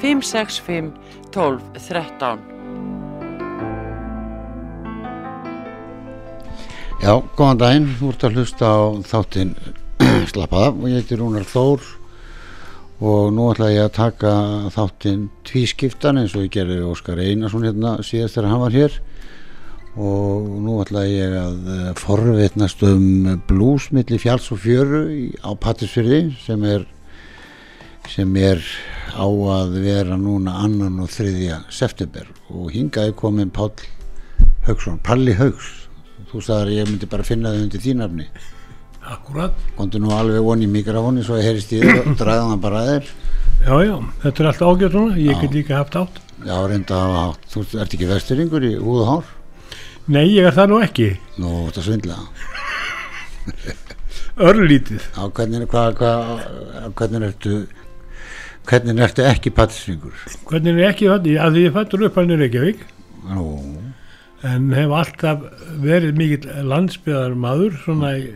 565 12 13 Já, góðan daginn, þú ert að hlusta á þáttinn Slappaða og ég heiti Rúnar Þór og nú ætla ég að taka þáttinn tvískiptan eins og ég gerði Óskar Einarsson hérna síðast þegar hann var hér. Og nú ætla ég að eh, forvitnast um blúsmiðli fjalls og fjöru á Pattisfyrði sem er sem er á að vera núna annan og þriðja september. Og hingaði komin Páll Haugsson, Palli Haugs þú sagðar ég myndi bara finna þau undir þínafni Akkurat, komdu nú alveg voni mikrofóni svo ég heyrist í þér og draða hann bara að þér. Já, já, þetta er allt ágætt núna, ég Já. get líka haft átt. já, reynda að hafa hátt. Þú ert ekki vesturingur í húð og hár? Nei, ég er það nú ekki. nú, þetta svindla. Örlítið. Á hvernig, hva, hva, hvernig ertu hvernig ertu ekki pattisvingur hvernig er ekki fættur, að því ég fættur upp hann í Reykjavík. Nú, en hef alltaf verið mikill landsbyðar maður svona í,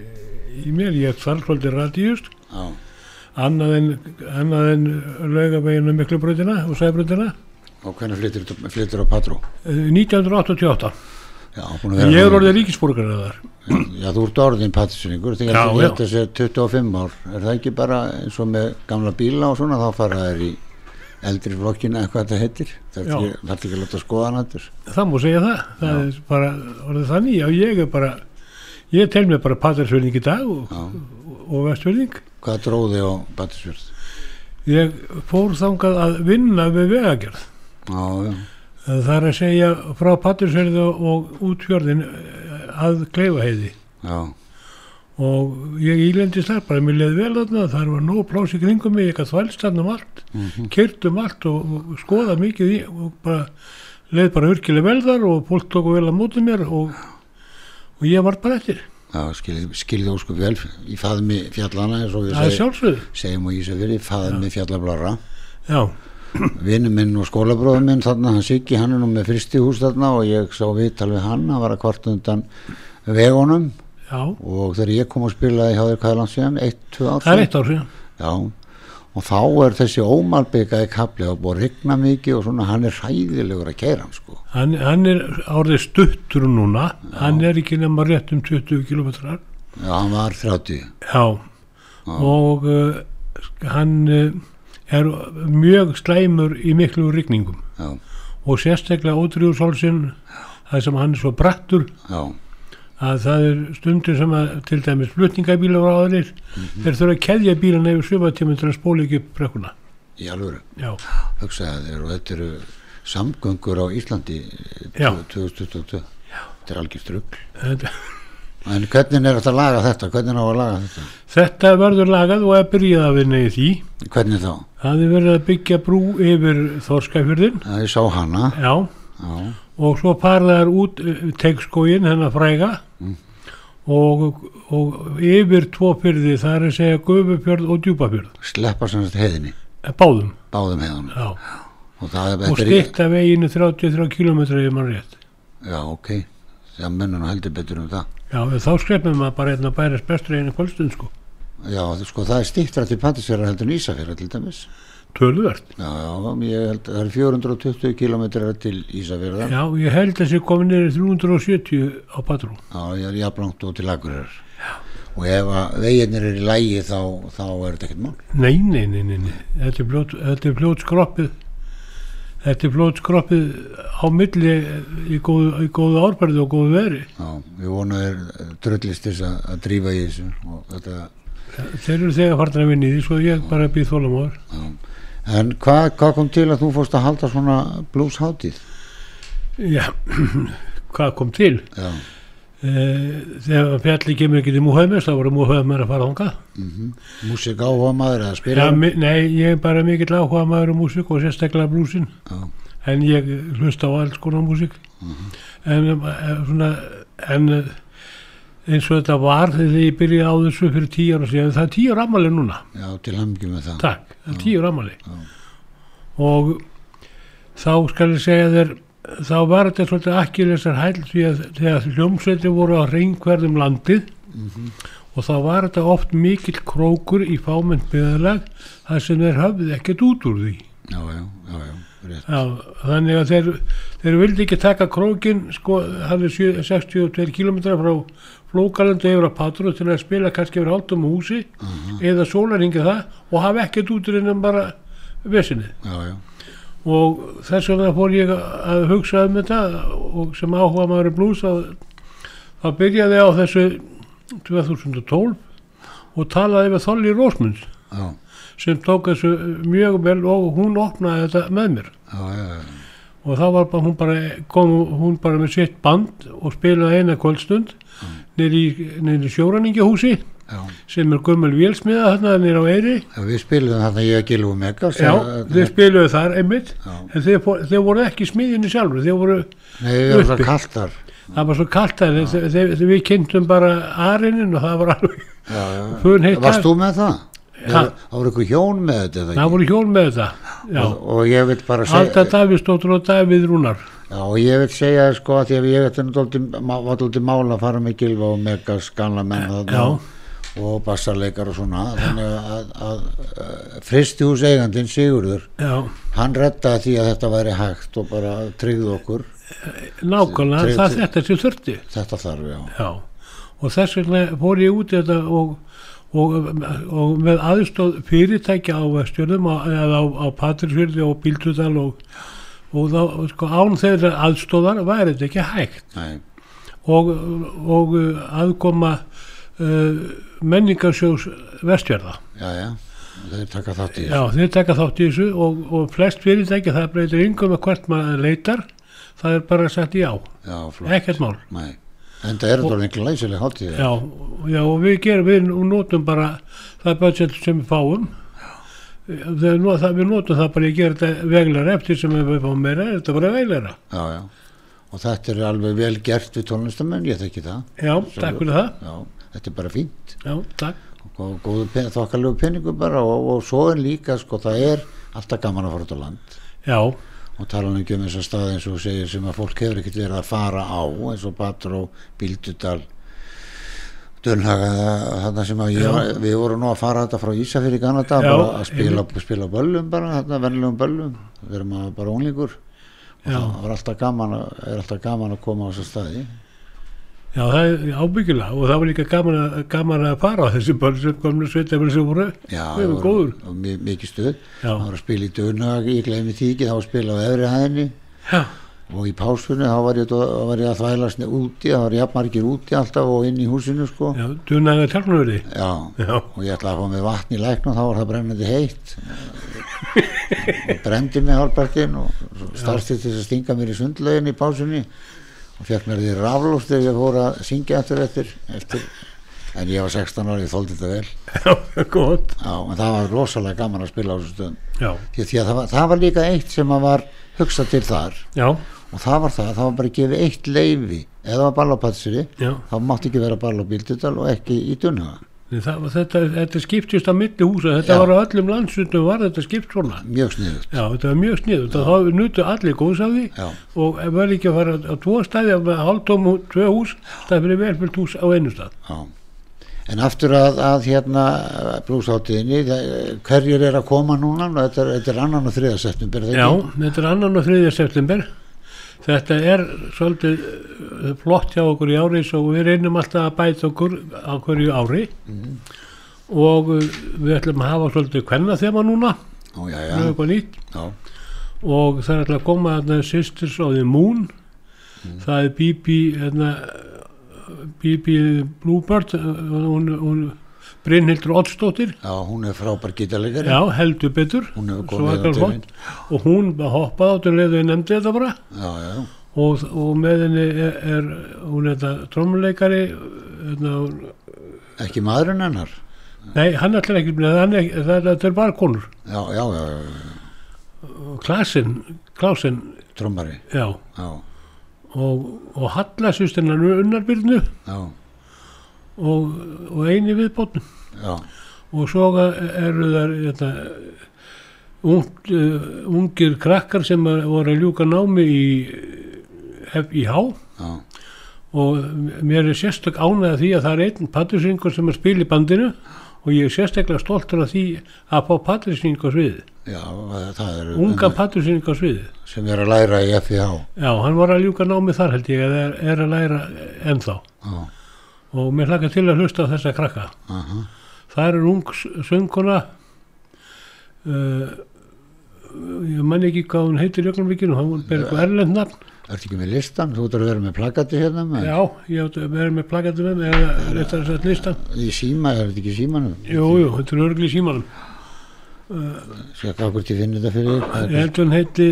í mér, ég þarf svolítið radíust. Já, annað en, en laugaveginu miklu bröðina og sæbröðina og hvernig flyttur á patró 1988 já, en ég er með- orðið ríkisborgar þar já, þú ert orðin pattisvingur þegar þú já. þetta sé 25 ár er það ekki bara eins og með gamla bíla og svona þá fara þær í eldri flokkina eða hvað þetta heitir? Það er ekki, að láta skoða nættur það má segja það, það er bara orðið þannig, já ég er bara ég tel mig bara pattersverðing í dag og, og vestverðing hvað dróði á pattisvörð ég fór þangað að vinna við vegagerð. Já, já, það er að segja frá pattersverði og út fjörðin eh, að kleifaheiði. Já, og ég ílendist þar bara, mér leði vel þarna þar var nóg plás í kringum mig, ég gætt þvælst þarna um allt, Mhm. kyrt um allt og, og skoða mikið í og bara leði bara virkilega vel þar og fólk tóku vel að móti mér og, og ég var bara eftir. Já skilði, skilði ósku vel í faðmi fjallana eins og við það er seg, sjálfsögðu, segjum og Ísafjörði faðmi fjallablara já, vinnu minn og skólabróður minn þarna, hann Siggi, hann er nú með fristi hús þarna og ég sá viðtal við hann, hann var að kvart undan vegunum. Já. Og þegar ég kom og spilaði hjá þér síðan, eitt, tvö ár það er eitt ár síðan. Já, og þá er þessi ómalbyggaði kapli og búið að rigna mikið og svona hann er hræðilegur að keira hann sko. hann, hann er árið stuttur núna. Hann er ekki nema rétt um 20 kilometrar Já, hann var 30. já, og uh, hann uh, er mjög slæmur í miklu rigningum Já, og sérstaklega ótrúður sólsinn það sem hann er svo brattur já, að það er stundir sem að til dæmis flutningabílar og aðrir þeir þurfa að keðja bílan yfir sjöfatíminn til að spóla ekki upp brekkuna í alvöru. Hugsaði og þetta eru samgöngur á Íslandi eh, Já. 2022. Þetta er algjör strugg. Þetta, En hvernig er þetta að laga þetta? Hvernig á að laga þetta? þetta verður lagað og er byrjað að vinna í því Hvernig þá? það er verið að byggja brú yfir Þorskafjörðin Já, ég sá hana. já, Já, og svo parðaðar út tegskóin hennar fræga og, og yfir tvo fyrði það er að segja Gufufjörð og Djúpafjörð sleppa sem þetta heiðinni, Eh, báðum báðum heiðunum. já. Og það er og þetta er í- styrta veginu 33 km ef mann rétt Já, ok. Það munur nú heldur betur um það. já, þá skrefnum maður bara einn að bærast bestur einu kvöldstund sko Já, sko það er stýttra til Pattisfjörðar heldur en Ísafjörðar til dæmis. tölvört Já, ég held að það er 420 km til Ísafjörðar. já, ég held að sé komið í 370 á patrún Já, ég er jafnlangt og til Akureyrar. Og ef að veginnir er í lægi þá, þá er þetta ekkert mál. nei, nei, nei, nei, nei. Þetta, er fljót skroppið þetta er fljót skroppið á milli í góðu, í góðu árferði og góðu veri Já, við vonum þér drullist þess að, að drífa í þessu þetta, þeir eru þegar farnir að vinna í því svo ég bara býð þólamóður já. En hvað, hvað kom til að þú fórst að halda svona blueshátíð? já, hvað kom til? Já, þegar fjalli kemur ekki til Múhauðmest þá voru Múhauðmest að fara þangað. Músik áhuga maður eða spila? Mi- nei, ég er bara mikill áhuga maður um músík og sérstaklega blúsin Já. en ég hlusta á alls konar músík. En, um, eh, svona, en eh, eins og þetta var þegar ég byrjaði á þessu fyrir tíu ára síðan það er tíu ára ammali núna, Já, til hamngjum með það. takk, það er tíu ára ammali og þá skal ég segja þér þá var þetta svolítið akkilesar hæll því að þegar hljómsveitir voru á reyngverðum landið og þá var þetta oft mikill krókur í fámenn byggðalag þar sem þeir hafði ekkert út úr því. Já, já, já, já. Já, þannig að þeir, þeir vildi ekki taka krókin sko, hann er sjö- 62 km frá flókalandu yfir að Patru til að spila kannski yfir hálftum húsi eða sólaringi það og hafa ekkert út úr en bara vesinni. Já, já, og þess vegna fór ég að hugsa um þetta og sem áhuga maður er blús að þá byrjaði ég á þessu 2012 og talaði við Þolli Rósmunds já, sem tók þessu mjög vel og hún opnaði þetta með mér. Já, já, og þá var bara, hún bara kom hún bara með sitt band og spilaði eina kvöldstund nýri, nýri sjóræningahúsi Já, sem er gömul vélsmiða þarna nýr á Eyri. Já við spilum þarna ég að Gilvu Megas Já, þeir spiluðu þar einmitt. Já. en þeir, þeir voru ekki í smiðjunni sjálfur þeir voru, Nei, við erum uppi. það kaltar. Það var svo þeir, þeir, þeir, við kynntum bara arinin og það var alveg. Fun heitt Varst þú með það? Það voru ykkur hjón með þetta það voru hjól með þetta Og, og ég vil bara segja Davíðsdóttir og Davíð Rúnar. Já, og ég vil segja sko að ég veit að var dóldi mála að fara með Gilva og Megas gamla menn Já. Og bassarleikar og svona þannig að, að, að, fristihús eigandinn Sigurður já, hann reddaði því að þetta væri hægt og bara tryggði okkur. Nákvæmlega það þetta sem þurfti. Þetta þarf, já. Já, og þess vegna fór ég út þetta og, og, og með aðstóð fyrirtækja á vestjörnum eða á, á Patrísfjörði og Bíldudal og, og þá, sko, án þeirra aðstóðar væri þetta ekki hægt. Nei, og, og aðkoma uh, menningarsjós vestjörða já, já, þeir taka þátt í Já, þeir taka þátt í þessu og, og flest fyrirtæki það breytir yngum að hvert maður leitar það er bara sagt já, já, flott. Ekkert mál. Nei, en það er þetta orðin glæsileg hátíð já, já, og við gerum, við notum bara það budget sem við fáum. Þegar, það, við notum það bara að gera þetta veglega eftir sem við fáum meira, er þetta bara veglega já, já og þetta er alveg vel gert við tónlistamenn, ég þekki það. Já, takk fyrir það. Já, þetta er bara fínt. Já, takk. Og góðu pen, þokkalegu peningu bara og, og svo er líka sko það er alltaf gaman að fara út á land. Já, og tala nú ekki um þessar stað eins og segir sem að fólk hefur ekkert verið að fara á eins og Batró, Bíldudal Dölhaga þarna sem að ég, við vorum nú að fara þetta frá Ísafir í Kanada Já, bara að spila, spila böllum bara þarna vennilegum böllum. Við erum að bara Já. Það var alltaf gaman að, er alltaf gaman að koma á þessar staði. Já, það er ábyggilega og það var líka gaman að, gaman að fara þessi börn sem komlu sveitafél sem voru. Við erum góður og mi- mikið stuð. Það var að spila í Dölhaga, ég gleymi því ekki þá var að spila á efri hæðinni. Já, og í pásunni þá var ég, þá var ég að þvælast úti, það var jafnmargir úti alltaf og inn í húsinu sko. Já, dunaði tjálnöfri Já, Já, og ég ætlaði að fá mig vatn í lækn og þá var það brennandi heitt. Og brendi mig hálpartinn og starfti til að stinga mér í sundlaugin í pásunni og fekk mér því raflúst þegar ég fór að syngja eftir eftir, eftir. En ég var 16 ári, ég þóldi þetta vel. Já, gott. Já, en það var rosalega gaman að spila á þessu stöðum. Já, því, því að það var, það var líka eitt sem að var hugsað til þar. Já, og það var það, það var bara gefið eitt leifi eða var ball á patsiri já. þá mátti ekki vera ball á bíldudal og ekki í dunnaga Það, þetta, þetta skiptist á milli húsa þetta Já. var á öllum landsundum var þetta skipt svona. Mjög sniðut Já, þetta var mjög snið þá nutu allir góðs af því. Já. og verði ekki að fara á tvo staði hálftóm og tvö hús það fyrir velfyllt hús á einu stað. Já. En aftur að, að hérna blúsáttiðinni, hverjir er að koma núna? Nú, Þetta er, þetta er annan og þriða september, er það Já, þetta er annan og þriðja september. Þetta er svolítið uh, flott hjá okkur í ári svo við reynum alltaf að bæta okkur á hverju ári. Mhm. og uh, við ætlum að hafa svolítið kvenna þema núna, Ó, já, það er já, eitthvað nýtt. Já, og það er alltaf að koma þarna Sisters of the Moon. Mhm. það er Bibi hérna, Bibi Bluebird uh, hún, hún Brynhildur Oddsdóttir. Já, hún er frábær gítarleikari. já, heldur betur. Hún hérna og hún hoppaði át og leiði nefndi þetta bara. Já, já, og, og með henni er, er hún er þetta trommuleikari hérna, ekki maðurinn hennar. nei, hann ætlar ekki með hann er, það, það er bara konur. Já, já, já, Klasin, Klásin trommari, já, já, og, og Hallasýstirna unnarbyrnu og, og eini viðbótnum og svo eru þar þetta, ungt, uh, ungir krakkar sem voru að ljúka námi í, já, og mér er sérstök ánægða því að það er einn patrisyngur sem er spil í bandinu og ég er sérstaklega stoltur af því að fá patrisynning á sviði já, það er unga patrisynning á sviði sem er að læra í FIH. já, hann var að ljúka námi þar held ég eða er, er að læra ennþá. Já, og mér hlaka til að hlusta þessa krakka. Aha, það er ung sönguna uh, ég man ekki hvað hún heitir í ögnumvíkinu, hann ber eitthvað erlend nafn ertu ekki með listan? Þú ert að vera með plakati hérna með? já, ég átti að vera með plakatu með mig eða réttar að setja listan Í síma, er þetta ekki í símanum? jú, jú, þetta er örgli í símanum Sjekka hvort ég finn þetta fyrir þér. Ég er- held hún heiti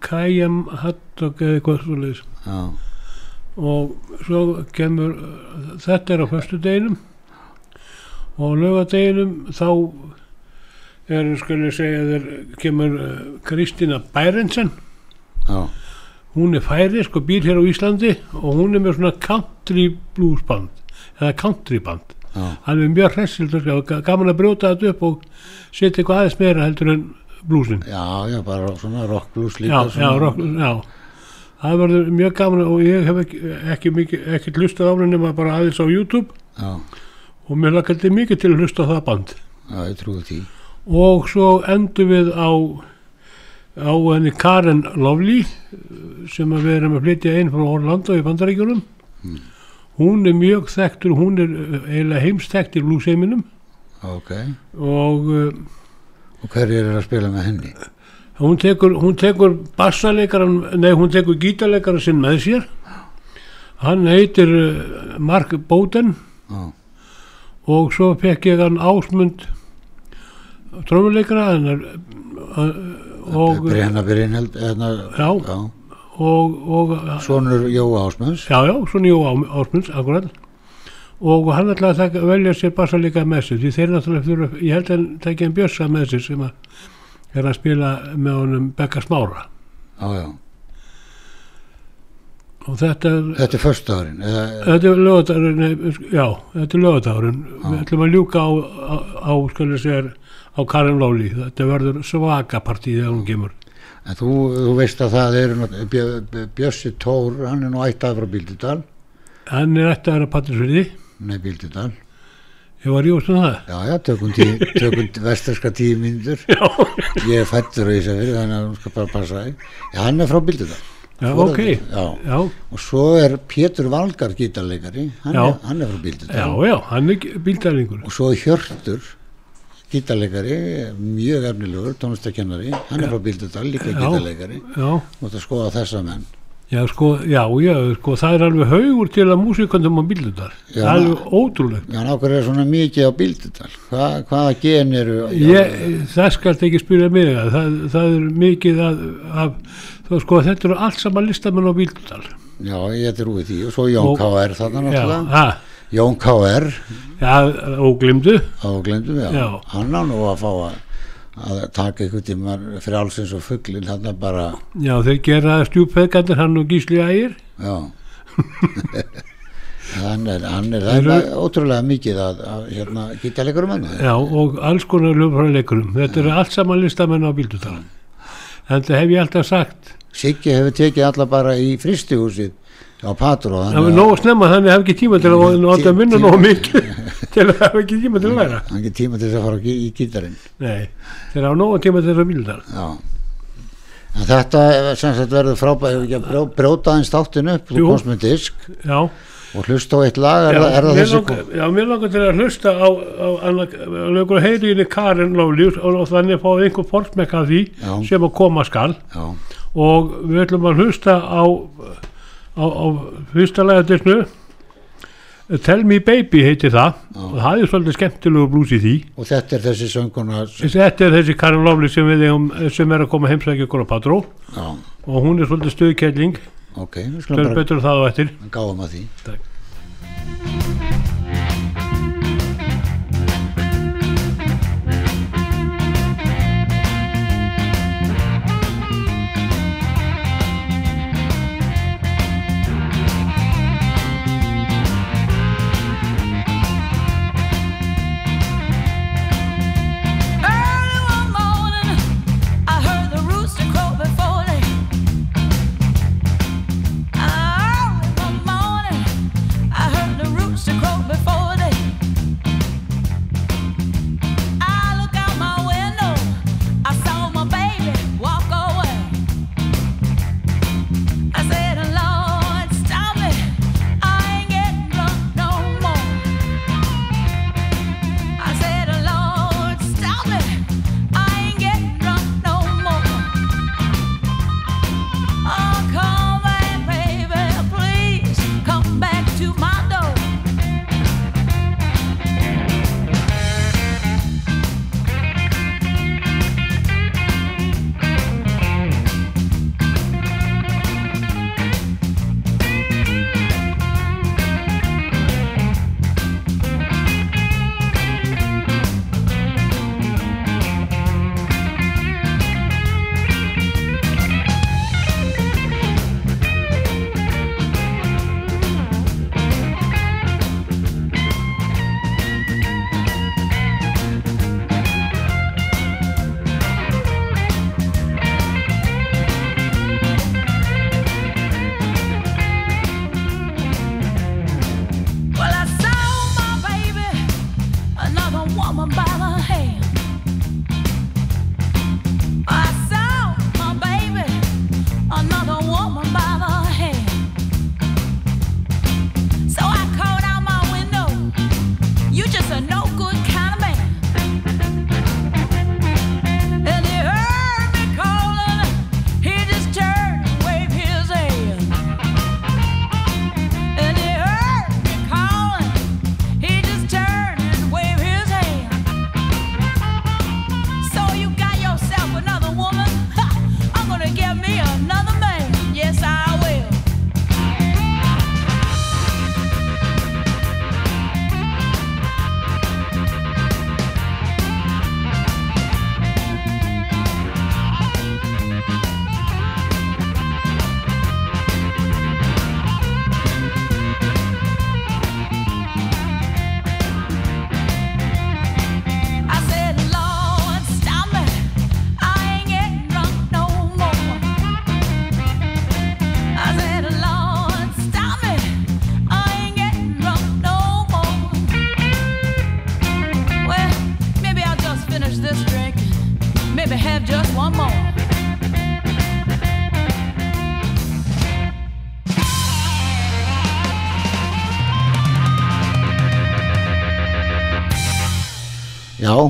Kajam Hattog eða eitthvað svoleiðis Já, og svo kemur þetta er á föstu deginum og á lögadeginum þá er, skal ég segja þér, kemur uh, Kristina Bærensen já, hún er færi, sko býr hér á Íslandi og hún er með svona country blues band eða country band. Já, hann er mjög hressildur og ga- gaman að brjóta þetta upp og setja eitthvað aðeins meira heldur en bluesin. Já, já, bara svona rock blues já, líka já, svona, rock, já. Það verður mjög gaman og ég hef ekki, ekki, mikið, ekki hlustað á henni nema bara aðeins á YouTube. Já, og mér lakandi mikið til að hlusta á það band. Já, ég trúi því. Og svo endur við á á henni Karen Lovely sem að við erum að flytja inn frá Orlando í Bandaríkjunum. Hún er mjög þekktur hún er uh, eiginlega heimsþekkt í bluesheiminum ok, og uh, og hverjir er að spila með henni? hún tekur, tekur bassaleikaran, nei hún tekur gítarleikaran sinn með sér. Hann heitir uh, Mark Bowden. Já, og svo fekk ég hann Ásmund trómuleikara hennar uh, og, Brenna Brynheld hérna, Já. já, og, og sonur Jóa Ásmunds. Já, já, svona Jó Ásmunds akkurat. Og hann ætlaði að taka, velja sér bassaleika með sér því þeir náttúrulega þurfa, ég held að hann tekja hann Bjössa með sér sem að er að spila með honum Bekka Smára. Já, já, og þetta er þetta er föstudagurinn eða, Þetta er lögadagurinn, já, þetta er lögadagurinn. Við ætlum að ljúka á, á, á skal ég segja, á Karin Lóli. Þetta verður svaka partí þegar hún kemur. en þú, þú veist að það Bjö- Bjössi Tór, hann er nú ættað frá Bíldudal Hann er eftir að vera pattisverði. nei Bíldudal Ég var ríðast um það. já, já, tökum, tí, tökum vestarska tíu mínútur ég er fættur á Ísafjörði þannig að þú skal bara passa já, hann er frá Bíldudal Já, Foreldrar- ok. já. Já, og svo er Pétur Valgar gítarleikari hann, er, hann er frá Bíldudal já, já, hann er bíldælingur. og svo er Hjörtur gítarleikari, mjög efnilegur tónlistakennari, hann er frá Bíldudal líka gítarleikari. og það skoða þessa menn. Já, sko, já, já, sko, það er alveg haugur til að músikandum á bíldundar. Já, Það er alveg ótrúlegt. Já, nákvæmlega er svona mikið á Bíldudal. Hva, hvaða gen eru Ég, það skalt ekki spyrja mig það, það, er mikið að, af, þú sko, þetta eru allt saman listamenn á bíldundar. já, ég trúi því. Og svo Jón K.R. þarna náttúrulega Jón K.R. já, óglimdu. á glemdum við Já. hann á nú að fá að, að taka einhvern tímar fyrir allsins og fugglin hann er bara, Já, þeir gera stjúpfeðgandir, hann og Gísli Ægir. já hann er, hann er, það er ótrúlega mikið að, að hérna, gítarleikur um hann Já, og alls konar lögfræðileikurum. Þetta eru allt saman listamenn á bíldudal. En það hef ég alltaf sagt. Siggi hefur tekið alla bara í fristihúsið á Patró Það er nógu snemma, þannig hef ekki tíma til að nota að vinna nógu mikið til að hafa ekki tíma til að læra. hann ekki tíma til að fara í, gítarinn Nei, þeir hafa nógu tíma til að bíldudal. Já. En þetta sem sagt verður frábæð, hefur ekki að brjó- brjóta eins þáttin upp, þú komst með disk Já, og hlusta á eitt lag, er, já, það, er það mér langar, já, mér langar til að hlusta á, á, á lögur heyri inni Karin Lóflíus og, þannig fáið einhver forsmekk af því Já. sem að koma skal. Já, og við ætlum að hlusta á á, á fyrsta lagadisnu Tell Me Baby heitir það. Og það er svolítið skemmtilegu blús í því. Og þetta er þessi sönguna þetta er þessi Karin Lofli sem eigum sem er að koma heimsækja okkur á Patró Já, og hún er svolítið stöðkælling ok, við stöður skulum bara betur það á eftir. Gáum að því. Takk.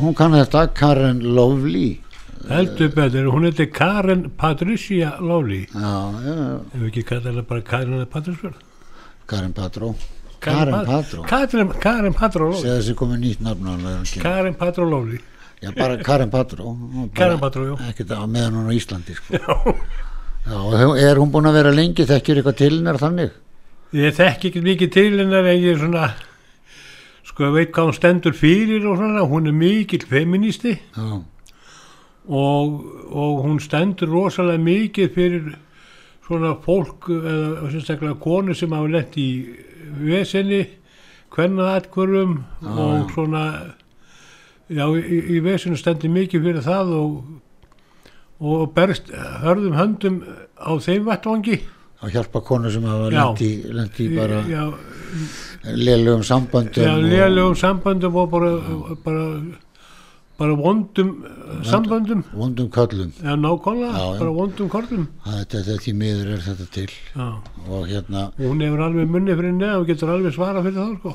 Hún kann þetta Karen Lovely. Heldur betur, hún heitir Karen Patricia já, ef við ekki kalla hana bara Karen Patricia. Karen Patró. Karen Pat- Patró. Karen, Karen Patró Segðu þessi komið nýtt nafn. Karen Patró Lowley Já, bara Karen Patró. Karen Patró, já. Ekkert á meðan hún á Íslandi sko. Já, er hún búin að vera lengi þekkjur eitthvað til hennar þannig? Ég þekki ekki mikið til hennar en ég er svona sko veit hvað hún stendur fyrir og svona hún er mikill feministi Já, og, og hún stendur rosalega mikið fyrir svona fólk eða sérstaklega konu sem hafa lent í vesenni hvenna atkvörum og svona já, í, í vesenu stendur mikið fyrir það og, og berst hörðum höndum á þeim vettvangi. Að hjálpa konu sem hafa lent í bara já, lélugum samböndum já, lélegum samböndum og bara, bara bara vondum eh, samböndum. vondum köllum Já, nákvæmlega, Já, bara vondum kortum. þetta, þetta því miður er þetta til. Og hérna og hún hefur alveg munni fyrir neða og getur alveg svara fyrir það, sko.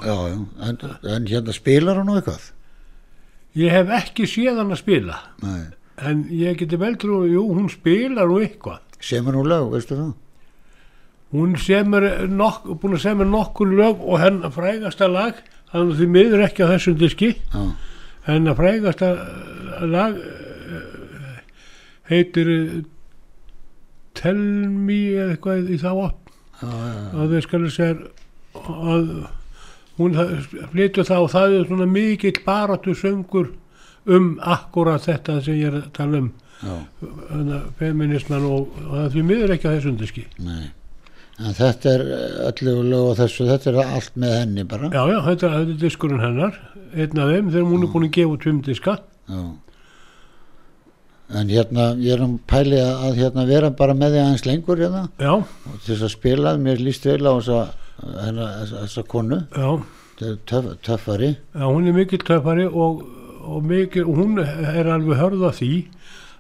en, en hérna spilar hún eitthvað? Ég hef ekki séð hann að spila, Nei. en ég geti vel trú, jú, hún spilar eitthvað. semur hún lög, veistu það Hún semur nokk, búin að semur nokkur lög og hennar frægasta lag, hann því miður ekki á þessum diski, já, hennar frægasta eh, lag eh, heitir eh, Tell Me eða eitthvað í þá já, já, já. að við skalum sér að hún flytur það og það er svona mikill baráttu söngur um akkurat þetta sem ég er að tala um já. hana, feminisman og, og það því miður ekki á þessum diski Nei. En þetta er öllu lög og þessu, þetta er allt með henni bara. já já, þetta, þetta er diskurinn hennar einn af þeim þegar hún er búin að gefa út fimm diska Já. En hérna, ég er um pæli að hérna vera bara með því aðeins lengur hérna já, og til þess að spila, mér líst vel á þessa, hérna, konu, já, þetta er töff, töffari. já hún er mikill töfari og, og mikill, og hún er alveg hörða því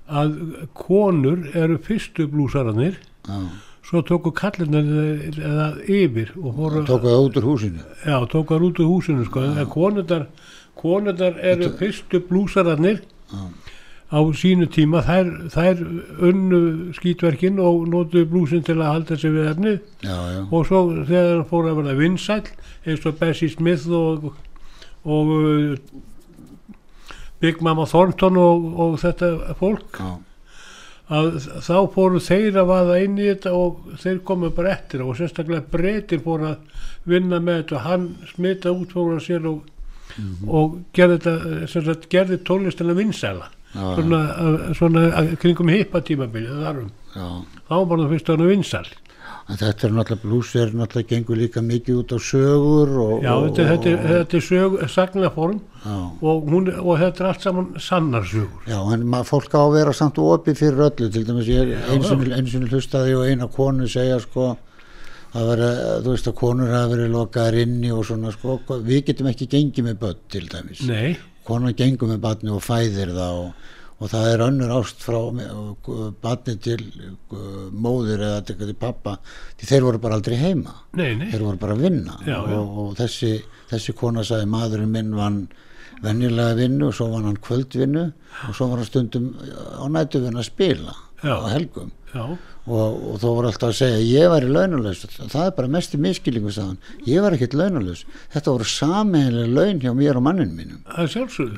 að konur eru fyrstu blúsararnir Já. Svo tóku kallinnar eða yfir og fóru Tóku það út úr húsinu. Já, tók hann út úr húsinu sko, en konundar, konundar eru fyrstu blúsararnir á sínu tíma, þær, þær unnu skítverkin og nótu blúsin til að halda sig við efnið Já, já. og svo þegar hann fór að verða vinsæll eins og Bessie Smith og, og uh, Big Mama Thornton og, og þetta fólk Já. Að þá fóru þeir að vaða inn í þetta og þeir komu bara eftir og sérstaklega breytir fóru að vinna með þetta. Og hann smita út fóru að sér og, og gerði þetta gerði tónlistina vinsæla. Já, svona, að- svona að- kringum hippa tímabilið þarum já. þá var það fyrst að hann vinsæl En þetta er náttúrulega, blús er náttúrulega gengur líka mikið út á sögur og... já og, þetta, þetta, er- og, þetta er sög, sagnaform og, hún, og þetta er allt saman sannarsögur Já, en maður, fólk á að vera samt opið fyrir öllu, til dæmis ég og eins og hlustaði og eina konu segja sko að vera, þú veist að konur hafa verið lokaðar inni og svona sko, við getum ekki gengið með börn til dæmis, nei, konan gengur með barni og fæðir það og, og það er önnur ást frá barni til uh, móðir eða til, pappa, því þeir voru bara aldrei heima. Nei, nei. Þeir voru bara að vinna. Já, já. Og, og þessi, þessi kona sagði maðurinn minn vann venjulega vinnu og svo vann hann kvöldvinnu og svo var hann stundum á nætuvinnu að spila Já. á helgum. Já, og, og þó voru alltaf að segja ég væri launalaus, það er bara mest í miskillingu sagðan, ég var ekkert launalaus. Þetta voru sameiginlega laun hjá mér og manninu mínum.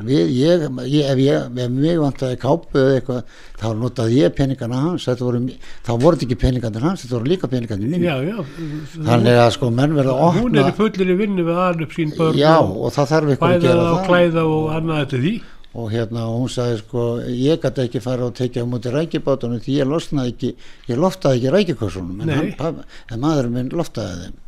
Við, ég, ég, ef, ég, ef mig vantaði kápu eða eitthvað, þá notaði ég peningana hans, þetta voru, þá voru þetta ekki peningarnir hans, þetta voru líka peningarnir mín þannig að sko menn verða að hún er í fullir í vinnu við aðal upp sín börn já og og það þarf eitthvað að bæða gera og það. klæða og annað eftir því og hérna og hún sagði sko ég gæti ekki fara og tekja á móti rækibátunum því ég losnaði ekki, ég loftaði ekki rækikossunum en, hann, en maðurinn minn loftaði þeim.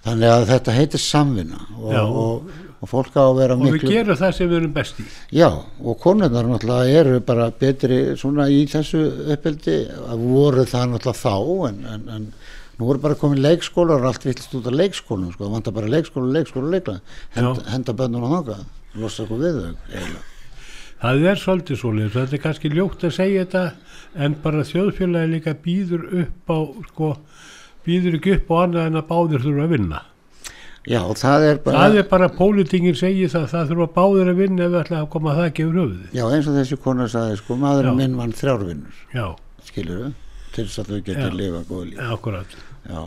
Þannig að þetta heitir samvinna og, og, og fólk á að vera og við miklu gerum það sem við erum best í. Já og konurnar náttúrulega eru bara betri svona í þessu uppeldi að voru það náttúrulega þá en, en, en nú voru bara komin leikskólar og allt villist út af leikskólum sko, það vantar bara leikskóla, leikskóla, leikla henda, henda bönnum á þangað losa okkur við þau eiginlega. Það er svolítið svolítið þetta er kannski ljótt að segja þetta en bara þjóðfélagi líka býður upp á sko, býður ekki upp á annað en að báðir þurfa að vinna. Já, það er bara, það er bara pólitingin segir það það þurfa báðir að vinna ef við ætla að koma það ekki yfir höfuði já, eins og þessi kona sagði, sko, maðurinn minn vann þrjárvinnur, já, skilur til þess að þau getur lifa góð líf. akkurat. Já,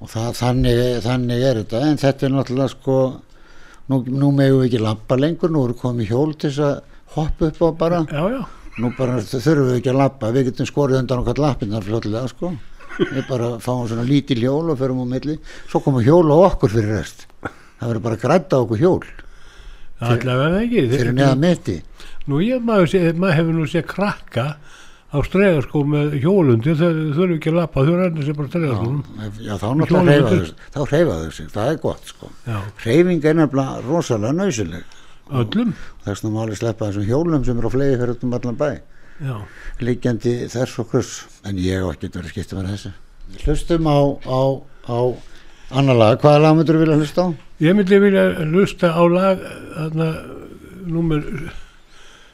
og það, þannig, þannig er þetta, en þetta er náttúrulega sko, nú, nú megum við ekki lappa lengur, nú eru komið hjól til þess að hoppa upp á bara, já, já, nú bara þurfum við ekki að lappa, við getum skorið undan okkar lappinnar fljótlega, sko, við bara fáum svona lítil hjól og förum á milli, svo komum hjól á okkur fyrir rest, það verður bara grætt á okkur hjól, að verða ekki. Fyrir neða mitti, nú ég maður, maður hefur nú séð krakka á stregarskó með hjólundi þau þurfu ekki að lappa, þau renna sér bara já, stregarskónum já þá náttúrulega undir. þau, þá hreyfa þau sig, það er gott, sko, já, hreyfing er nefnilega rosalega nöysileg, öllum? Þess að máli sleppa þessum hjólum sem eru á flegi fyrir um allan bæ. já, liggjandi þess og hvers. En ég á ekki verið skipt með þessu. Hlustum á, á, á annar lag, hvaða lag myndur þú vilja hlusta á? ég myndi vilja lusta á lag þarna, númer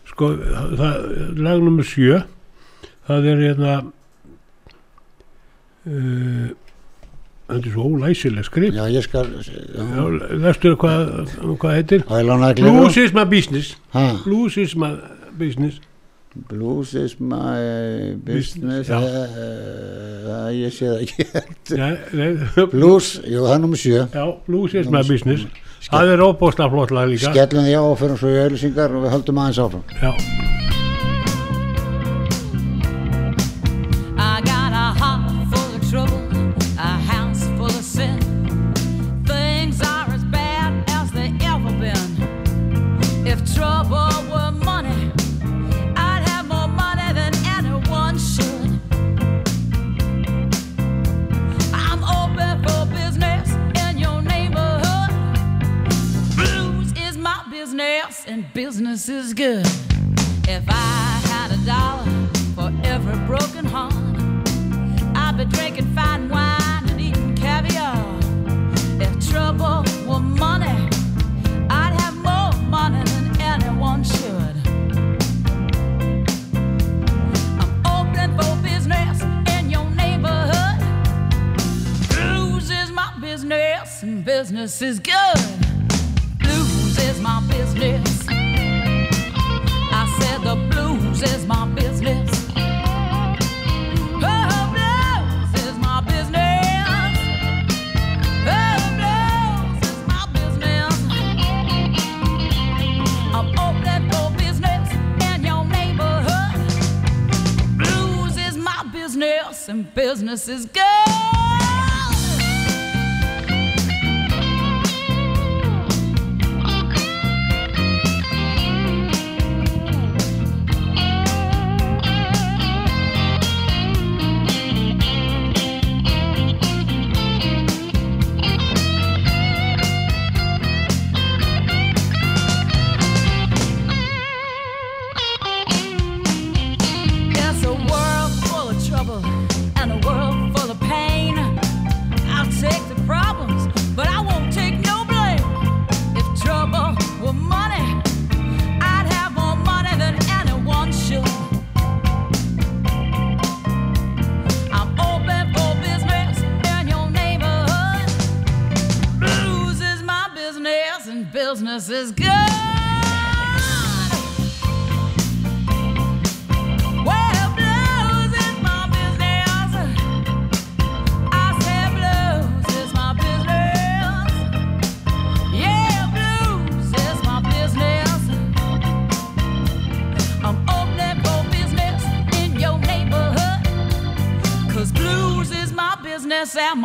sko, það, lag númer sjö. Það er hérna uh, þetta er svo ólæsileg skrif. Já, ég skal lestu hvað, hvað heitir? Blues is my business. Ha, Blues is my business. Blues is my business. Já. uh, ég sé það ekki. Blues, jú, það er nummer sjö. Já, Blues is my business. Það er óbóðslega flott lag líka. Skellum því á og fyrir svo í auðlýsingar og við höldum aðeins áfram. Já, and business is good. If I had a dollar for every broken heart, I'd be drinking fine wine and eating caviar. If trouble were money, I'd have more money than anyone should. I'm open for business in your neighborhood. Blues is my business and business is good. businesses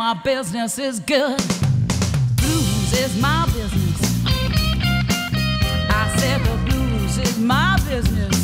my business is good. Blues is my business. I said the blues is my business.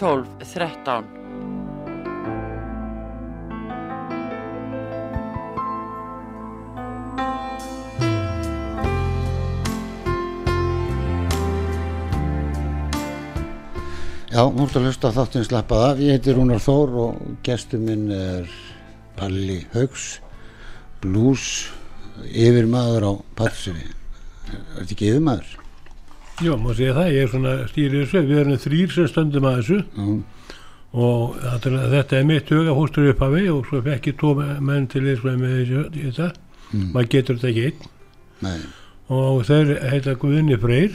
12 13. Já, nú ertu að hlusta á þáttinn slappað af. Ég heiti Rúnar Þór og gestur minn er Palli Haugs, blues, yfirmaður á Patsinni. Er þetta ekki yfirmaður? Já, má segja það, ég er svona stýrið þessu, við erum þrýr sem stöndum að þessu. Já, og þetta er- þetta er mitt huga fóstur upp af við og svo fekk ég tvo menn til þess með þessu, þetta, Mm. maður getur þetta ekki einn. Nei, og þeir heita Guðni Freyr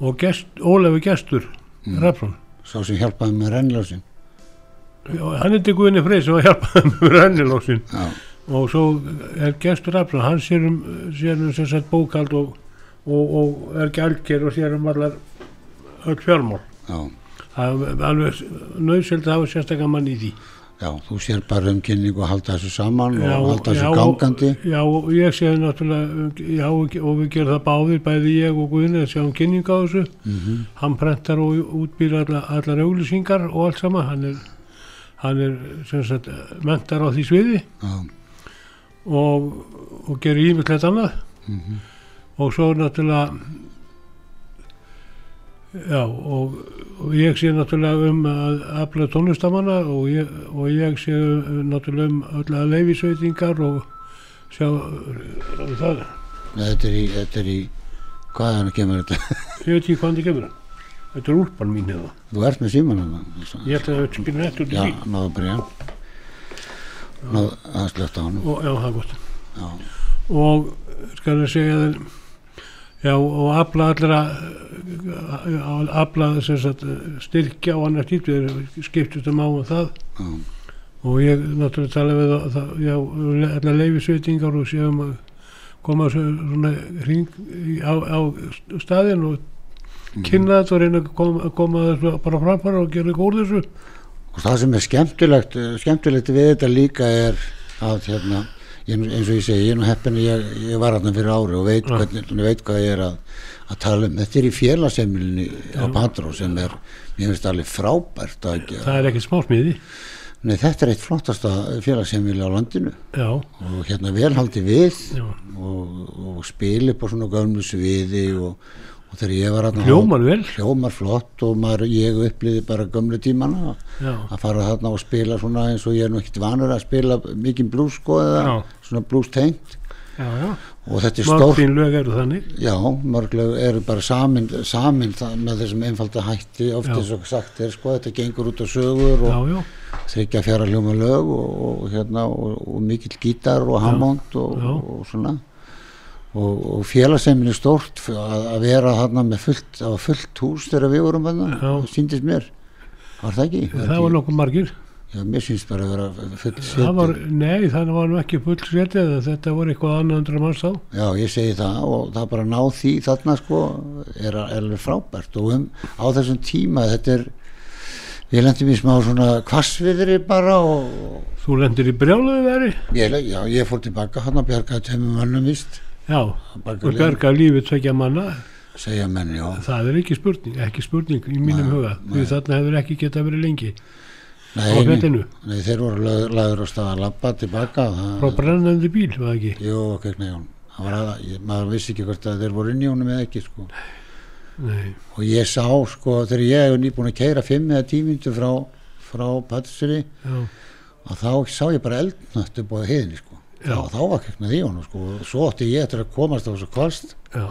og gest, Ólafur Gestur mm. Rafsson sá sem hjálpaði með rennljósin. Já, hann heiti Guðni Freyr sem var hjálpað með rennilósin og svo er Gestur Rafsson hann sér um, sér um sem sagt bókald og, og, og er gælger og sér um allar öll fjármál já, það er alveg nöðsöld að hafa sérstaklega mann í því já, þú sér bara um kynningu og halda þessu saman Já, og halda þessu já, gangandi. Já, ég sé náttúrulega, já, og við gerum það báðir, bæði ég og Guðni að sjá um kynningu á þessu. Mm Hann prentar og útbýr allar, allar auglýsingar og allt sama. Hann er, hann er sem sagt, mentar á því sviði og, og gerir ímyndilegt annað. mhm, Og svo náttúrulega, já, og, og ég sé náttúrulega um að afla tónlistamanna og ég, og ég sé náttúrulega um allar leifisveitingar og sjá um það. Nei, þetta er í, þetta er í, hvað er hann að kemur þetta? Ég veit ekki hvaðan það kemur. Þetta er úlpan mín hefða. Þú ert með síman hann. Ég ætla að spila nætt út í Já, náðu að byrja. Náðu að slöfta hann. Og, já, það er gott. Já, Og skal ég segja þér, já, og afla allra, afla sem sagt styrkja og annars við skiptum um á um það. já, Og ég náttúrulega tala við það, já, allar leifisveitingar og séum að koma svo- svona hring á, á staðinn og kynna þetta og reyna að koma, koma þessu bara framfara og gera úr þessu. og það sem er skemmtilegt eh, skemmtilegt við þetta líka er að hérna, ég, eins og ég segi ég er nú heppin að ég, ég var hérna fyrir ári og veit, Já. hvernig, veit hvað ég er að, að tala um. Þetta er í félagsemilinu á Patró sem er, mér finnst alveg frábært að gera. Það er ekkert smásmiði. Nei, þetta er eitt flottasta félagsemili á landinu. Já, og hérna velhaldi við og, og spili upp á svona gömlu sviði og, og þegar ég var hérna Hljómar vel. hljómar flott og maður, ég upplýði bara gömlu tímana Já. að fara þarna og spila svona eins og ég er nú ekkert vanur að spila mikið blues sko eða Já. svona blues tengt og þetta er stórt þín lög eru þannig. já, mörglega eru bara samin, samin með þessum einfalda hætti oft eins og sagt er sko þetta gengur út á sögur og þryggja fjara hljóma lög og, og hérna og, og mikill gítar og hammond og, Já. Og og, og félagseminni stórt að, að vera þarna með fullt, það fullt hús þegar við vorum þarna, það síndist mér var það ekki? Það var nokkuð margir. Já, mér syns bara að vera full Það var, seti. nei, það var nú ekki full setið. Þetta var eitthvað annað hundra manns þá. Já, ég segi það og það bara ná því þarna sko er, er alveg frábært og um, á þessum tíma þetta er við lendum í smá svona kvassviðri bara og Þú lendir í brjáluðu veri. ég, já, ég fór tilbaka hann að bjarga tveimum mönnum vist Já, og berga lífið tvekja manna. segja menn, já Það er ekki spurning, ekki spurning í mínum huga. Því þarna hefur ekki getað verið lengi. Nei, Á fjallinu. nei, þeir voru lagður á stað að labba tilbaka Frá brennandi bíl, var það ekki? Jú, ok, nei, ég, maður vissi ekki hvort að þeir voru inn í honum eða ekki sko. Og ég sá sko þegar ég hef nýbúin að keira fimm eða tímindu frá, frá Patrísri Já, og þá sá ég bara eldnött upp á heiðinni sko. Já. þá, þá var keknað í honum sko. og svo átti ég eftir að komast á þessu kvast. Já,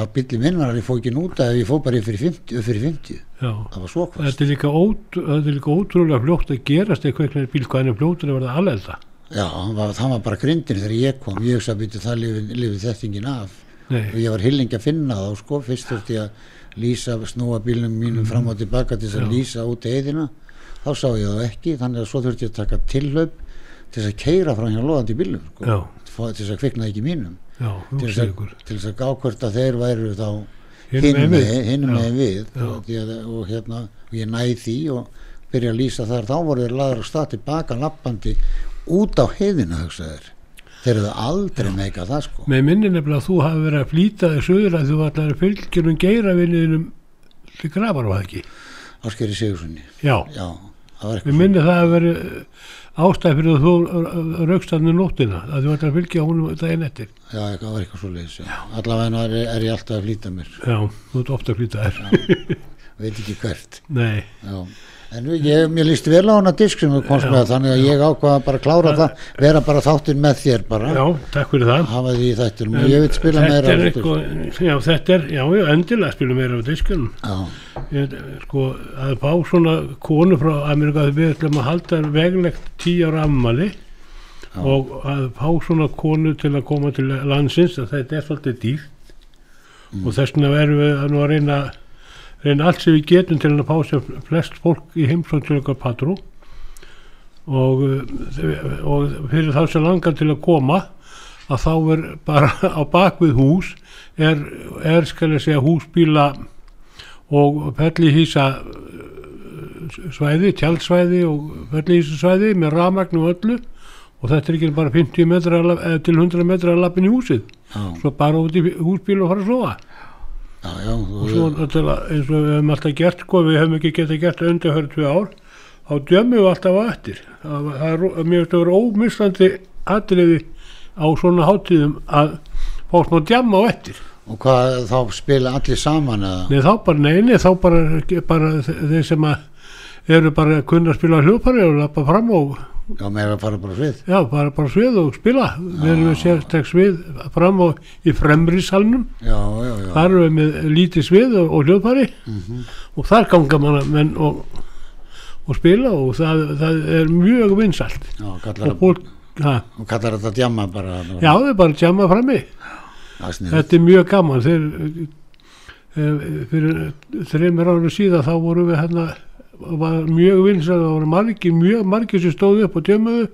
að bylli minnar ég fóð ekki núta ef ég fóð bara yfir 50, upp fyrir 50 já. það var svo kvast. Þetta er líka, ót, þetta er líka ótrúlega fljótt að gerast eitthvað eitthvað bíl, hvað hann er fljótur að verða alelda. já, hann var, það var bara grindin þegar ég kom. Ég hugsa að byrja það lifið, lifið þettingin af. Og Nei, ég var hillingi að finna þá sko. Fyrst þurfti ég að lýsa snúa bílnum mínum fram og tilbaka til þess að Já. lýsa út heiðina þá sá ég það ekki þannig að svo þurfti ég að taka tillaup til þess að keira frá hjá loðandi bílum sko, til þess að kvikna ekki mínum. Já, til þess, að, til þess að gá hvort að þeir væru þá hinn með, við. Já. og, að, og hérna og ég næði því og byrja að lýsa þar. Þá voru þeir laður á stað tilbaka lappandi út á heiðina þeir eru aldrei meika það sko. Með minni nefnilega að þú hafi verið að flýta þig söður að þú allar fylgjum geiravinniðinum til grafar var það ekki. Áskeri Sigurssoni Já, já, var við minni það að verið ástæð fyrir þú raukstafnu nóttina að þú ætlar að fylgja honum daginn eftir. já, eitthvað var eitthvað svo leiðis allavega er, er ég alltaf að flýta mér Já, þú ert ofta að flýta þér. veit ekki hvert Nei, já. En ég, mér líst vel á hana disk sem þú komst með þannig að ég ákvaða bara að klára það vera bara þáttinn með þér bara já, takk fyrir það. hafa því í þættinum og ég vil spila meira á eitthvað, já, þetta er, já, já, endilega spilum meira á diskunum. já, Ég, sko, að fá svona konu frá Amerika að við ætlum að halda veglegt tíu ára ammali Já. og að fá svona konu til að koma til landsins að þetta er svolítið dýrt Mm. og þess vegna verðum við að nú að reyna reyna allt sem við getum til að fá sem flest fólk í heimsókn til okkar patrú og, uh, og fyrir þá sem langar til að koma að þá er bara á bakvið hús er, er skal ég segja húsbíla og fellihísa svæði, tjaldsvæði og fellihísa svæði með rafmagn og öllu. Og þetta er ekki bara 50 metra eða til 100 metra að lappin í húsið. Já, svo bara út í húsbíl og fara að sofa já, já og svo náttúrulega eins og við hefum alltaf gert sko, við hefum ekki getað gert undirhörð tvö ár þá djömmum við alltaf á eftir. Það, það er að vera ómissandi atriði á svona hátíðum að fá smá djamma á eftir. Og hvað þá spila allir saman eða? Nei þá bara, nei, nei, þá bara, bara þeir sem að eru bara að kunna að spila hljópari og lappa fram og já, með að fara bara frið já, bara, bara svið og spila. Við erum við sérstak svið fram og í fremri salnum. Já, já, já, þar erum við með lítið svið og, og hljóðfæri. Og þar ganga menn og, og spila og það, það er mjög vinsalt já og kallar, fólk, ha, og kallar þetta djamma bara já bara það er sniðugt. þetta er mjög gaman. Þeir eh, fyrir þreymir ára síðan þá voru við hérna var mjög vinsalt, það voru margir mjög margir sem stóðu upp og tjömuðu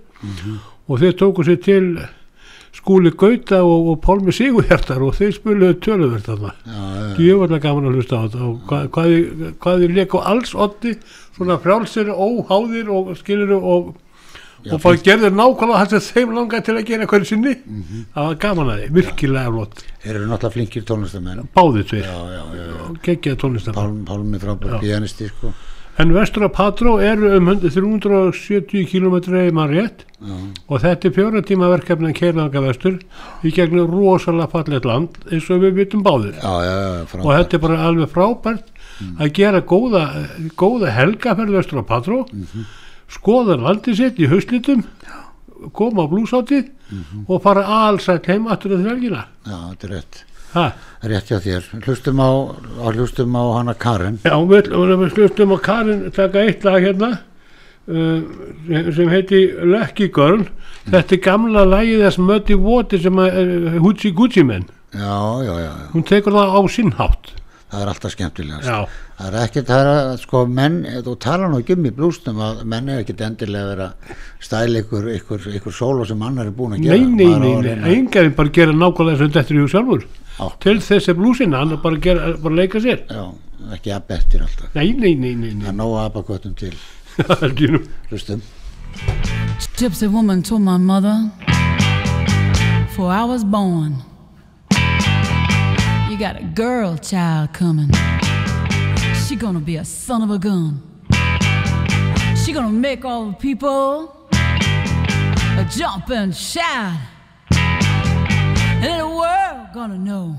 og þeir tóku sér til skúli Gauta og, og Pálmi Sigurhjartar og þeir spuluðu töluverð þarna. Já, já, djöfallega gaman að hlusta á þetta og hvað, hvað, þið- hvað þið leik á alls oddi svona frjálsir, óháðir og skilur og, og bara gerður nákvæmlega það sem þeim langar til að gera hverju sinni. Það var gaman að því, virkilega flott. Þeir eru náttúrulega flinkir tónlistamenn báðið geggjaði tónlistar Pálm, Pálmi Já. pianisti sko en vestur af Patró eru um 100 370 km í mann rétt. Og þetta er fjóra tíma verkefni að keira þanga vestur í gegnum rosalega fallet land eins og við vitum báðir. Já, já, og þetta er bara alveg frábært að gera góða, góða helgaferð vestur á Patró skoða landið sitt í hauslitum koma á blúsáttið og fara allsætt heim aftur að þrælgina já, þetta er rétt ha, rétt hjá þér, hlustum á, á hlustum á hana Karen. Já, við, við slustum á Karin taka eitt lag hérna uh, sem- heiti Lucky Girl. Þetta er gamla lagið þess Muddy Water sem að uh, Hoochie Gucci menn já, já, já, hún tekur það á sinn hátt. Það er alltaf skemmtilegast. Já, það er ekkert, það er að, sko, menn þú tala nú ekki um í blústum að menn er ekkert endilega að vera stæla ykkur, ykkur, ykkur sólo sem annar er búin að gera. Nei, nei, á nei, að nei, reyna- engarinn bara gera nákvæmlega sem þetta er í sjálfur Já. til þess er blúsina, hann er bara gera, bara að leika sér já, ekki að bettir alltaf nei, nei, nei, nei, það nei. er nóga abaköttum til Held ég hlustum Gypsy woman told my mother, before I was born, you got a girl child coming. She gonna be a son of a gun. She gonna make all the people jump and shout. And the world gonna know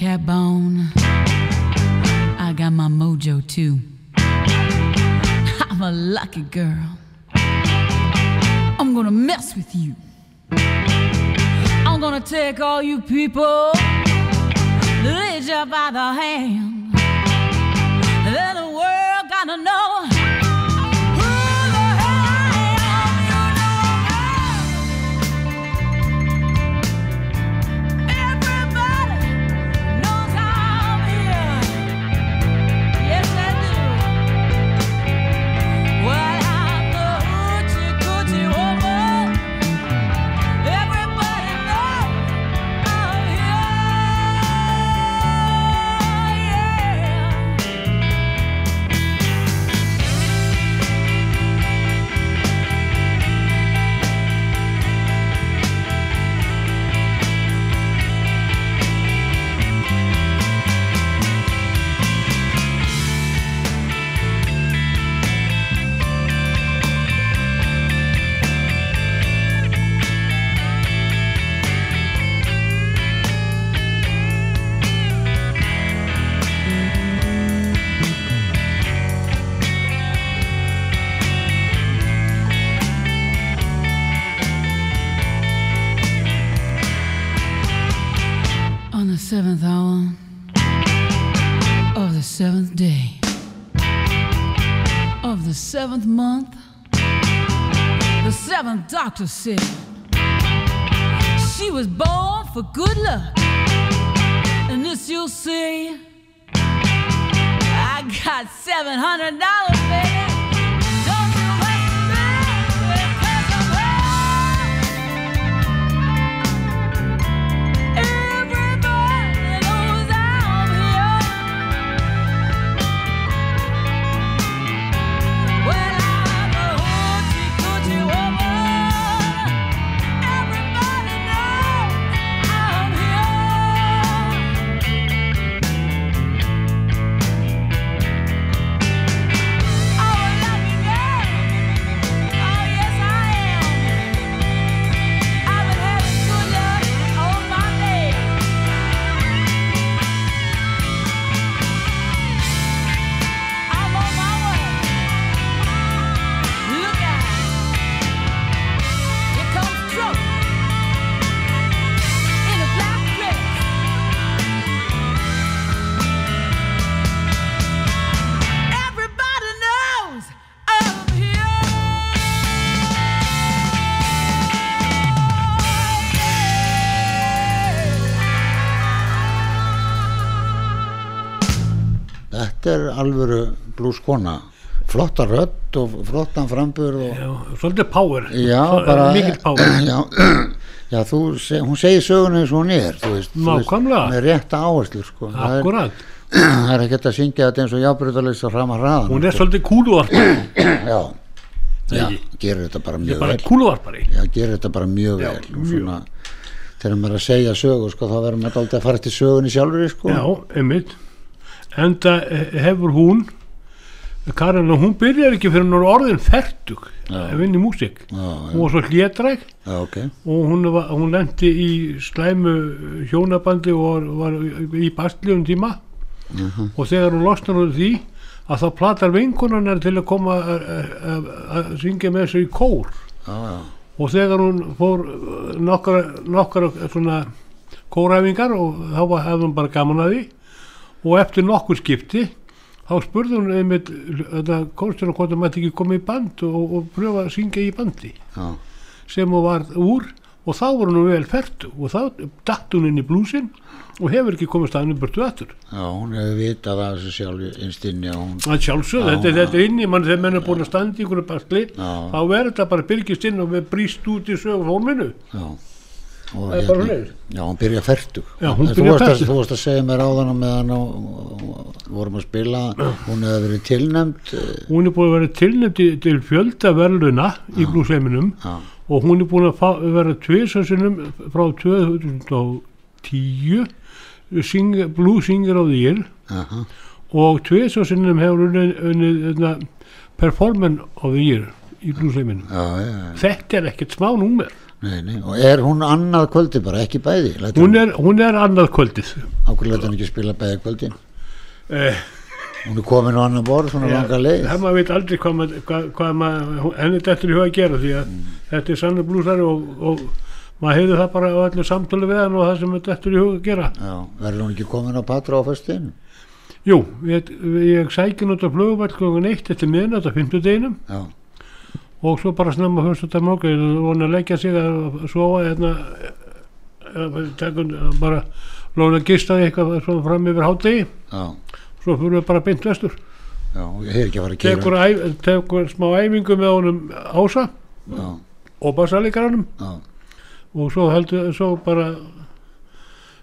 cat bone. I got my mojo too. I'm a lucky girl. I'm gonna mess with you. I'm gonna take all you people, lead you by the hand. Then the world gotta know the seventh day of the seventh month, the seventh doctor said she was born for good luck. And this you'll see, I got seven hundred dollars, baby. Þetta er alvöru blúskona flotta rödd og flottan frambur og Já, svolítið power. Mikill power. Já, já þú, hún segir söguna eins og hún er þú veist, þú veist, með rétta áherslu sko. það, er, akkurat, það er ekki að syngja þetta eins og jábrytaðlegs að frama hraðan hún er svolítið kúluvarpari já, já, Nei. gerir þetta bara mjög bara vel. kúluvarpari. Já, gerir þetta bara mjög Já, vel. Mjög. svona, þegar maður er að segja sögu sko, þá verður maður aldrei að fara til sögunni sjálfur sko. já, einmitt enda eh, hefur hún Karin, hún byrjar ekki fyrir er orðin fertug að vinna í músík. Hún var svo hlétræk já, ok. og hún, var, hún lendi í slæmu hjónabandi og var, í bastli um tíma og þegar hún losnar úr því að þá platar vinkunarnar til að koma að- að að syngja með þessu í kór. Já, já, og þegar hún fór uh, nokkra, nokkra svona kóræfingar og þá hafði hún bara gaman að því og eftir nokkur skipti þá spurði hún einmitt þetta kórstur hvort hún mætti ekki koma í band og, og pröfa að syngja í bandi. Já, sem hún var úr og þá var hún vel fertu og þá datt hún inn í blúsin og hefur ekki komið staðinu burtu aftur. Já, hún hefur vitað að þessu sjálf innst inni og hún að sjálfsög, Já, þetta, þetta er inni mann þegar menn er búin að standa í einhverju basli Já. þá verður þetta bara byrgist inn og við brýst út í sögu fólminu já og bara svoleiðis. já, hún byrja færtug hún þú, varst að, segja mér á meðan og, og, og vorum að spila hún hefur verið tilnæmt hún er búin að vera tilnefndi til fjölda verðluna í blúsleiminum og hún er búin að vera tviðsarsinnum frá 2010 sing, Blue Singer of the Year. Aha, og tviðsarsinnum hefur unnið, of the Year í blúsleiminum þetta er ekkert smá númer nei, nei og er hún annað kvöldi bara, ekki bæði hún er, hún er annað kvöldið. Ákveð lætur hann ekki spila bæði kvöldin? Eh, hún er komin á annan borð svona langa leið. Það maður veit aldrei hvað, maður, hvað, hvað maður, henni dettur í huga að gera því að þetta er sannu blúsari og, og maður heyrði það bara á allir samtölu við hann og það sem þetta dettur í huga að gera. Já, verður hún ekki komin á patra á föstudinu Jú, ég, ég sæki náttúrulega flugumætt klokkan eitt eftir miðnætt á fimmtudeginum. Já, og svo bara snemma fyrstudag morgun og vona að leggja sig að sofa hérna tekun bara lóna gistaði eitthvað svona fram yfir hátegi já, svo fyrir við bara beint vestur. Já, ég hef ekki að fara að keira tekur, tekur smá æfingu með honum ása Já, og basalíkaranum já, og svo heldur svo bara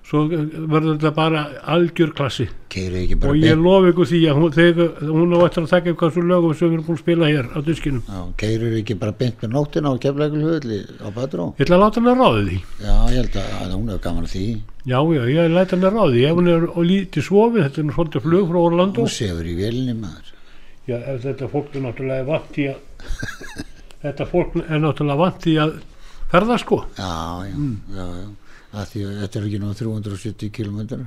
svo verður þetta bara algjör klassi. Bara og ég lofi ykkur því að hún, þegar, hún á eftir að taka eitthvað svo lögum sem við erum búin að spila hér á diskinum Já, keirir ekki bara beint með nóttina á keflækulhulli á patró ég ætla að láta hann að ráði því. Já, ég held að, hún er gaman að því. Já, já, ég læta hann að ráði því. Ef hún er og lítið svofið, þetta er svolítið flug frá Orlando. Hún sefur í vélinni maður. Já, þetta fólk er náttúrulega vant í að þetta fólk er náttúrulega vant í að ferða sko. Já, já, já, já að Því að þetta er ekki nú 370 kilometrar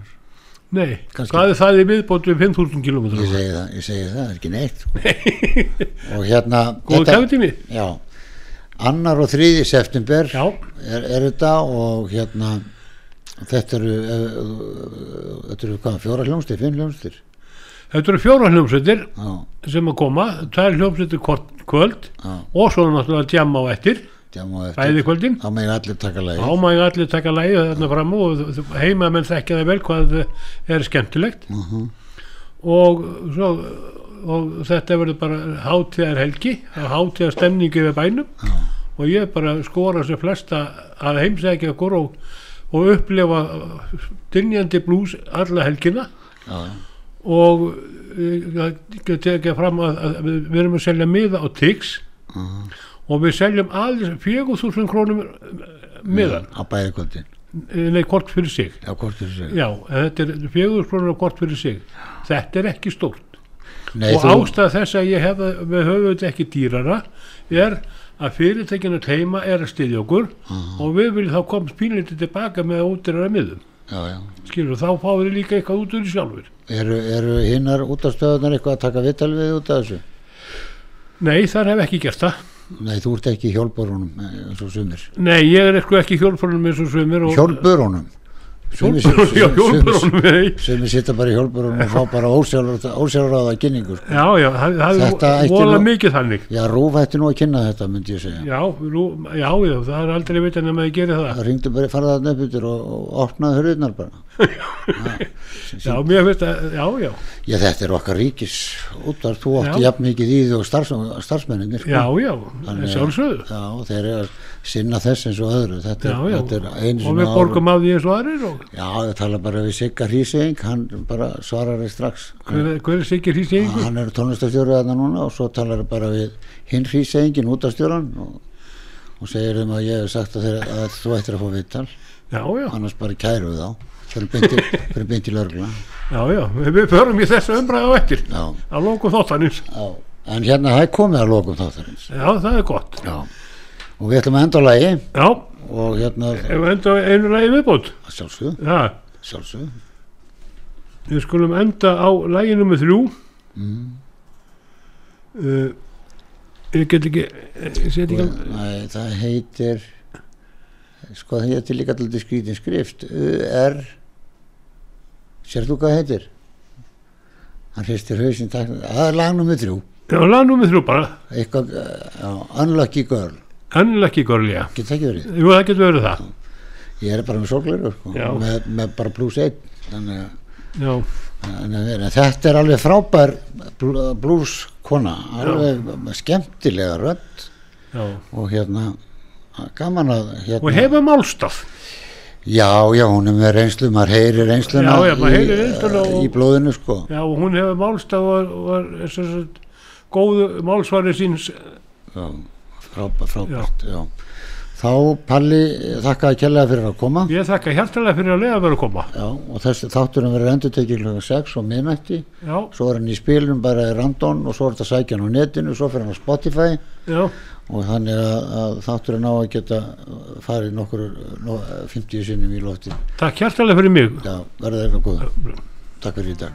nei, Kannski- hvað er það í viðbót við 5.000 km Ég segi það, ég segi það, það er ekki neitt sko. Og hérna góðu kæfutími Já, annar og þriði september já, er, er þetta og hérna þetta eru uh, þetta eru hvað, fjóra hljómstir, fimm hljómstir þetta eru fjóra hljómsveitir já, sem að koma, tvær hljómsveitir hvort kvöld já, og svo náttúrulega djamma á eftir eftir. Kvöldin? Þá megin allir taka lagi þá maður allir taka lægið þarna fram og heima menn þekkja það vel hvað er skemmtilegt. Uh og, svo, og þetta verður bara hátíðar helgi hátíðar stemningi við bænum. Já. og ég bara skora sem flesta að heimsækja okkur og, og upplifa dynjandi blús alla helgina. Já, og ég get ekki fram að, að við, erum að selja miða á Tix uh og við seljum aðeins 4.000 krónum miðan, á bæði kvöldin. Nei, kort fyrir sig. Já, hvort er þessi Já, þetta er 4.000 krónur kort fyrir sig. Þetta er ekki stórt. Nei, og þú, ástæða þess að ég hef við höfum þetta ekki dýrara er að fyrirtækinu teima er að styðja okkur og við viljum þá komast pínlítið tilbaka með útýrara miðum. Já, já. Skilur, þá fáum við líka eitthvað út úr í sjálfur eru, eru hinnar útastöðunar eitthvað að taka vital við út af þessu? Nei, þar hef ekki gert það nei, þú ert ekki í hjólborunum eh, eins og sumir. Nei, ég er eitthvað ekki hjólfórnum eins og svömmir og hjólburunum sem við sitja bara í hjólburunum og fá bara ósjálfráða kynningu sko. Já, já, það, er ætti vola nú- mikið þannig. Já, Rúf hætti nú að kynna þetta myndi ég segja. Já, nú, já, já, það er aldrei veit en að maður gerir það. Það ringdi bara, farða þarna upp yfir og, og opnaði hurðirnar bara. Já, mér finnst að, já, já. Já, þetta er okkar ríkis útvar, þú átti Já. jafn mikið í því og starfs, starfsmenninir sko. Já, já, sjálfsögðu. Já, þeir eru að sinna þess eins og öðru. Þetta Já, já, þetta er einu og við borgum af því eins og aðrir og já, ég tala bara við Sigga Hrísing hann bara svarar þér strax. Hver, hver er í segingu? hann er tónlistastjóri þarna núna og svo talar bara við hinn Hrísingin útastjóran og, og segir þeim að ég hef sagt að, þeir, að þú ættir að fá já, annars bara kæru þá. Fyrir beinti lörgla já, já, við, förum í þessu umræðu á eftir. Já, að lóku þáttanins já. en hérna það er komið að lokum þáttarins. Já, það er gott. Já. Og við ætlum að enda á lagi. Já, og hérna ef við enda á einu lagi viðbót? Sjálfsög, Já, sjálfsög við skulum enda á lagi nummer þrjú. Mm. uh, Ég get ekki ég set ekki Nei, það heitir sko það heitir líka alltaf skrítin skrift. U-R sér þú hvað heitir? Hann hristir hausinn takk það er lag nummer þrjú. Já, lag nummer þrjú bara. Eitthvað, uh, já, Unlucky Girl gorlega getur það ekki verið. Jú, það getur verið það. Ég er bara með sólgleru sko, Já. með, með bara plus 1 þannig að Já, þetta er alveg frábær bl- blues kona alveg skemmtilega rödd. Já. Og hérna gaman að hérna, Og hefur málstaf já, já, hún er með reynslu maður heyri reynsluna Já, já, maður í, heyrir reynsluna og- í blóðinu sko. Já, og hún hefur málstaf og var góðu málsvari síns já, frábært, frábært já. þá Palli þakkaði kærlega fyrir að koma. Ég þakka hjartalega fyrir að lega vera að koma. Já, og þessi þátturinn verður endur tekið klokkan 6 og miðnætti. Já, svo er hann í spilum bara í randón og svo er þetta að sækja hann á netinu svo fyrir hann á Spotify. Já, og þannig að, að þátturinn á að geta farið nokkur no, 50 sinnum í lofti takk hjartalega fyrir mig. Já, verður eitthvað góð takk fyrir í dag